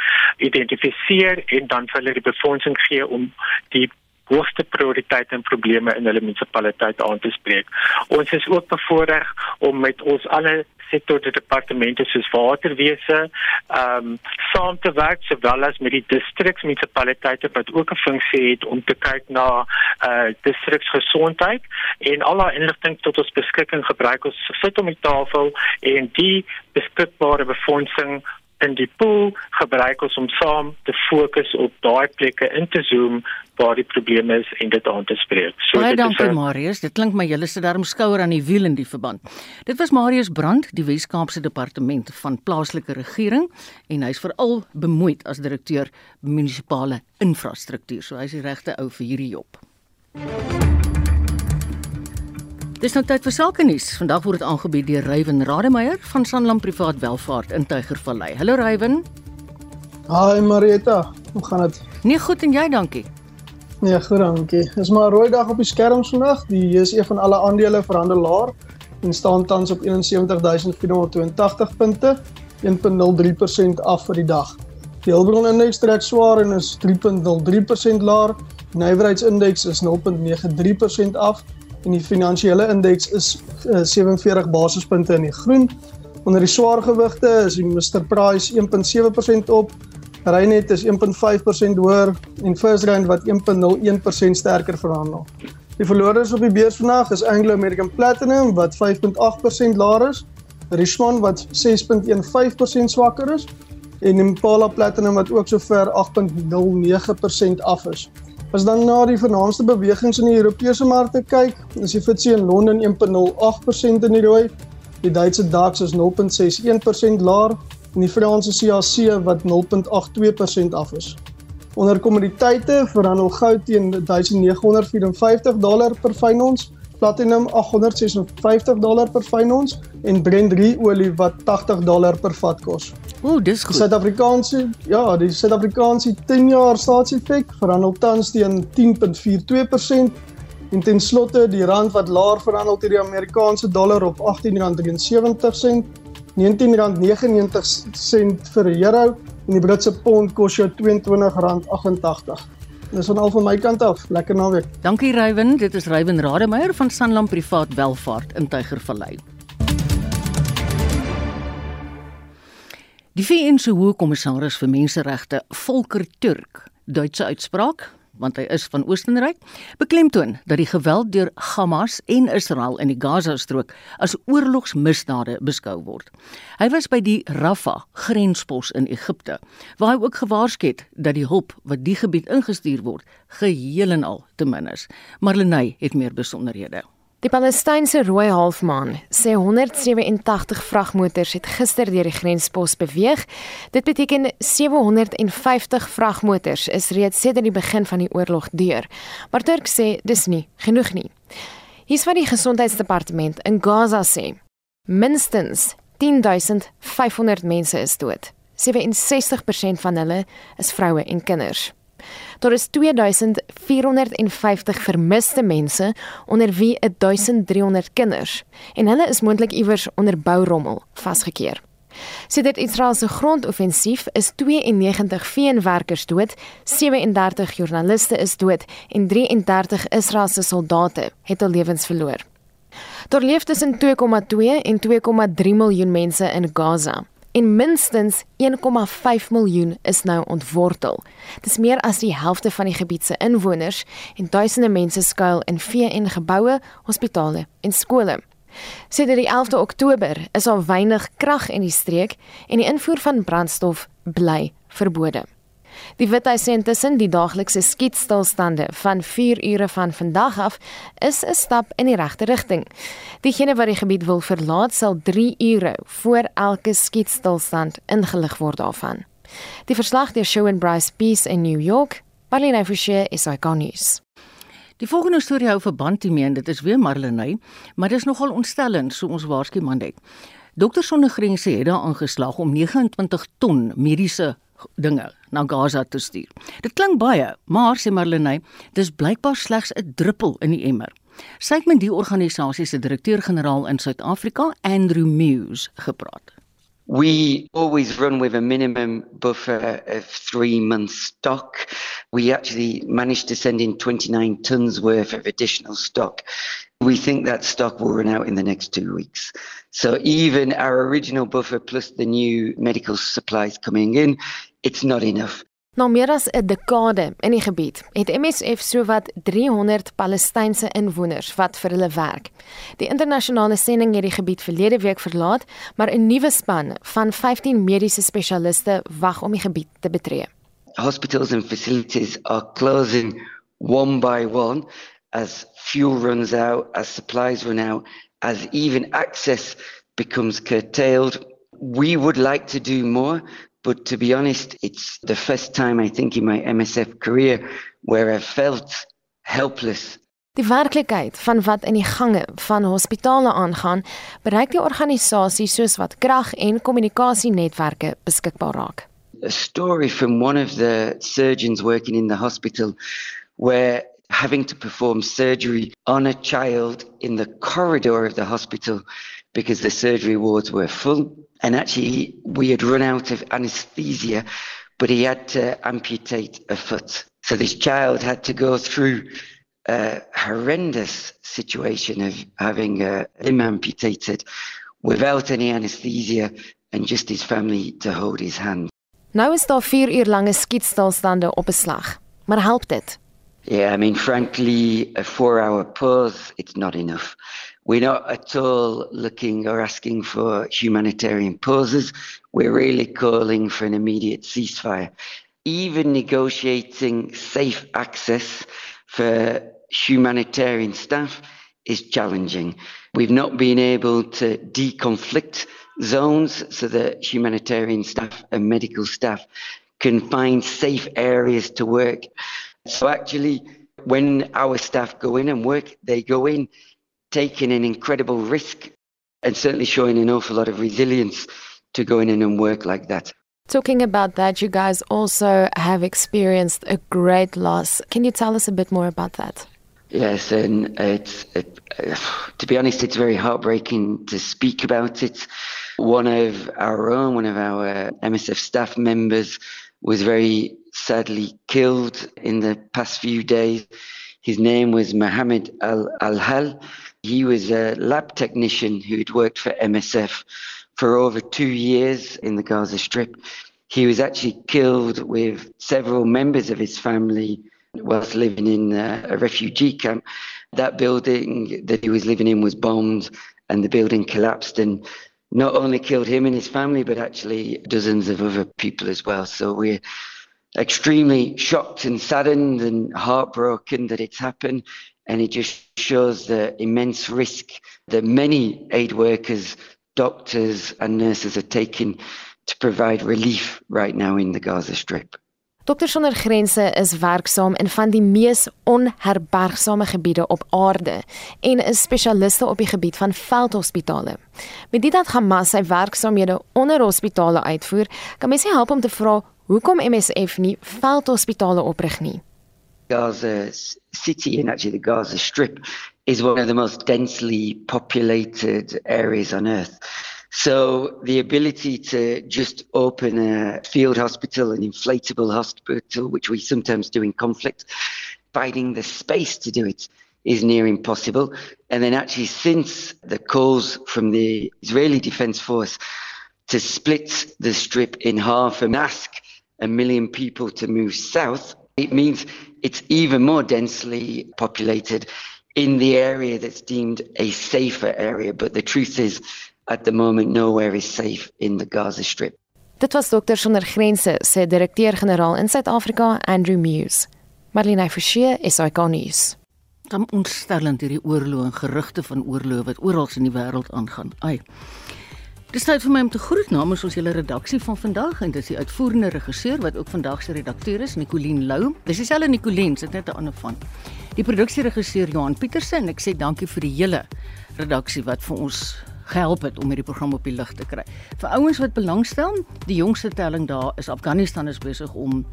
identifiseer en dan vir hulle die befondsing gee om die hoogste prioriteite en probleme in hulle munisipaliteit aan te spreek. Ons is ook bevoorreg om met ons alle sektor die departemente soos waterwese ehm um, saam te werk sowel as met die distriksmunisipaliteite wat ook 'n funksie het om te kyk na uh, distriksgesondheid en al daai inligting tot ons beskikking gebruik. Ons sit om die tafel en die beskikbare befondsing en die pool gebruik ons om saam te fokus op daai plekke in te zoom waar die probleme is en dit aan te spreek. So Baie dankie Marius, dit klink my julle sit daarom skouer aan die wiel in die verband. Dit was Marius Brandt, die Wes-Kaapse Departement van Plaaslike Regering en hy's veral bemoeid as direkteur munisipale infrastruktuur. So hy's die regte ou vir hierdie job. Dis nou tyd vir sake nuus. Vandag word dit aangebied deur Ruywen Rademeier van Sanlam Privaat Welvaart in Tygervallei. Hallo Ruywen. Haai Marieta, hoe gaan dit? Nee, goed en jy, dankie. Nee, goed, dankie. Dis maar 'n rooi dag op die skerm vandag. Die JSE van alle aandele verhandel laer en staan tans op 71482 punte, 1.03% af vir die dag. Die Hulbron indeks trek swaar en is 3.03% laer. Die nywerheidsindeks is 0.93% af en die finansiële indeks is uh, 47 basispunte in die groen. Onder die swaargewigte is die Mr Price 1.7% op, Reinet is 1.5% hoër en First Rand wat 1.01% sterker verhandel. Die verlorers op die beurs vandag is Anglo American Platinum wat 5.8% laer is, Richmond wat 6.15% swakker is en Impala Platinum wat ook sover 8.09% af is. As dan na die vernaamste bewegings in die Europese markte kyk, is die FTSE in Londen 1.08% in die rooi. Die Duitse DAX is 0.61% laer. en die Franse CAC wat 0.82% af is. Onder kommoditeite verhandel goud teen 1954 dollar per fyn ons, platinum 856 dollar per fyn ons en Brent olie wat 80 dollar per vat kos. Ooh, dis goed. Suid-Afrikaanse ja, die Suid-Afrikaanse 10 jaar staatsefek verhandel tans teen 10.42% en ten slotte die rand wat laer verhandel teen die Amerikaanse dollar op R18.73 R19.99 vir 'n euro en die Britse pond kos jou R22.88. Dis van al van my kant af. Lekker naweek. Dankie Rywen. Dit is Rywen Rademeier van Sanlam Privaat Welvaart in Tygervallei. Die VN se Hoogkommissaris vir Menseregte, Volker Turk, Duitse uitspraak want hy is van Oostenryk, beklemtoon dat die geweld deur Hamas en Israel in die Gaza-strook as oorlogsmisdade beskou word. Hy was by die Rafah grenspos in Egipte, waar hy ook gewaarsku het dat die hulp wat die gebied ingestuur word, geheel en al te min is. Marlenae het meer besonderhede. Die Palestynse Rooi Halfmaan sê 187 vragmotors het gister deur die grenspos beweeg. Dit beteken 750 vragmotors is reeds sedert die begin van die oorlog deur. Maar Turk sê dis nie genoeg nie. Hier's wat die gesondheidsdepartement in Gaza sê. Minstens 10500 mense is dood. 67% van hulle is vroue en kinders. Daar is 2450 vermiste mense onder wie 1300 kinders en hulle is moontlik iewers onder bourommel vasgekeer. Sedert Israel se grondoffensief is 92 VN-werkers dood, 37 joernaliste is dood en 33 Israeliese soldate het hul lewens verloor. Daar leef tussen 2,2 en 2,3 miljoen mense in Gaza en minstens 1,5 miljoen is nou ontwortel. Dis meer as die helfte van die gebied se inwoners en duisende mense skuil in VN-geboue, hospitale en skole. Sedert die 11de Oktober is al weinig krag in die streek en die invoer van brandstof bly verbode. Die Withuis sê intussen die daaglikse skietstilstande van 4 ure van vandag af is 'n stap in die regte rigting. Diegene wat die gebied wil verlaat sal 3 ure voor elke skietstilstand ingelig word daarvan. Die verslag deur Shawn Bryce Peace in New York, Marlene Forshey is iconies. Die volgende storie hou verband hiermee en dit is weer Marlenae, maar dit is nogal ontstellend so ons waarsku Mandet. Dokter Sonder Grense het daar aangeslag om 29 ton mediese dinge na Gaza te stuur. Dit klink baie, maar sê Marlenae, dis blykbaar slegs 'n druppel in die emmer. Sy het met die organisasie se direkteur-generaal in Suid-Afrika, Andrew Muse, gepraat. We always run with a minimum buffer of three months stock. We actually managed to send in 29 tons worth of additional stock. We think that stock will run out in the next two weeks. So even our original buffer plus the new medical supplies coming in, it's not enough. Na meer as 'n dekade in die gebied het MSF sowat 300 Palestynse inwoners wat vir hulle werk. Die internasionale sending het die gebied verlede week verlaat, maar 'n nuwe span van 15 mediese spesialiste wag om die gebied te betree. Hospitals and facilities are closing one by one as fuel runs out, as supplies run out, as even access becomes curtailed. We would like to do more, but to be honest, it's the first time I think in my MSF career where I felt helpless. Die werklikheid van wat in die gange van hospitale aangaan, bereik die organisasie soos wat krag en kommunikasienetwerke beskikbaar raak. A story from one of the surgeons working in the hospital where having to perform surgery on a child in the corridor of the hospital because the surgery wards were full. And actually, we had run out of anesthesia, but he had to amputate a foot. So this child had to go through a horrendous situation of having uh, a limb amputated without any anesthesia and just his family to hold his hand. Nou is daar 4 uur lange skietstilstande op 'n slag. Maar help dit? Yeah, I mean, frankly, a four hour pause, it's not enough. We're not at all looking or asking for humanitarian pauses. We're really calling for an immediate ceasefire. Even negotiating safe access for humanitarian staff is challenging. We've not been able to deconflict zones so that humanitarian staff and medical staff can find safe areas to work. So actually, when our staff go in and work, they go in taking an incredible risk and certainly showing an awful lot of resilience to going in and work like that. Talking about that, you guys also have experienced a great loss. Can you tell us a bit more about that? Yes, and it's it, to be honest, it's very heartbreaking to speak about it. One of our own, one of our MSF staff members, was very sadly killed in the past few days. His name was Mohammed Al Alhal. He was a lab technician who'd worked for MSF for over two years in the Gaza Strip. He was actually killed with several members of his family whilst living in uh, a refugee camp. That building that he was living in was bombed and the building collapsed and not only killed him and his family, but actually dozens of other people as well. So we're extremely shocked and saddened and heartbroken that it's happened. And it just shows the immense risk that many aid workers, doctors, and nurses are taking to provide relief right now in the Gaza Strip. Dokters sonder grense is werksaam in van die mees onherbergsame gebiede op aarde en is spesialiste op die gebied van veldhospitale. Met dit dat Hamas sy werksaamhede onder hospitale uitvoer, kan mens help om te vra hoekom MSF nie veldhospitale oprig nie. Gaza City and actually the Gaza Strip is one of the most densely populated areas on earth. So the ability to just open a field hospital, an inflatable hospital, which we sometimes do in conflict, finding the space to do it is near impossible. And then actually since the calls from the Israeli Defense Force to split the strip in half and ask a million people to move south, it means it's even more densely populated in the area that's deemed a safer area. But the truth is at the moment nowhere is safe in the Gaza Strip. Dit was dokter sonder grense se direkteur-generaal in Suid-Afrika, Andrew Muse. Marlene Forsie, SAK nuus. Dan ontstellend hierdie oorlog en gerugte van oorlog wat oral in die wêreld aangaan. Ai. Dis tyd vir my om te groet namens ons hele redaksie van vandag en dis die uitvoerende regisseur wat ook vandag se redakteur is, Nicoline Lou. Dis dieselfde Nicoline, sit net 'n ander van. Die produksieregisseur Johan Pieterse en ek sê dankie vir die hele redaksie wat vir ons gehelp het om hierdie program op die lig te kry. Vir ouens wat belangstel, die jongste telling daar is Afghanistan is besig om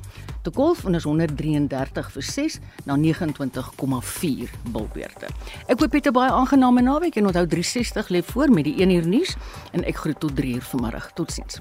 te golf en is 133 vir 6 na 29,4 bilbeerte. Ek hoop jy het 'n baie aangename naweek en onthou 360 lê voor met die 1 uur nuus en ek groet tot 3 uur vanmiddag. Totsiens.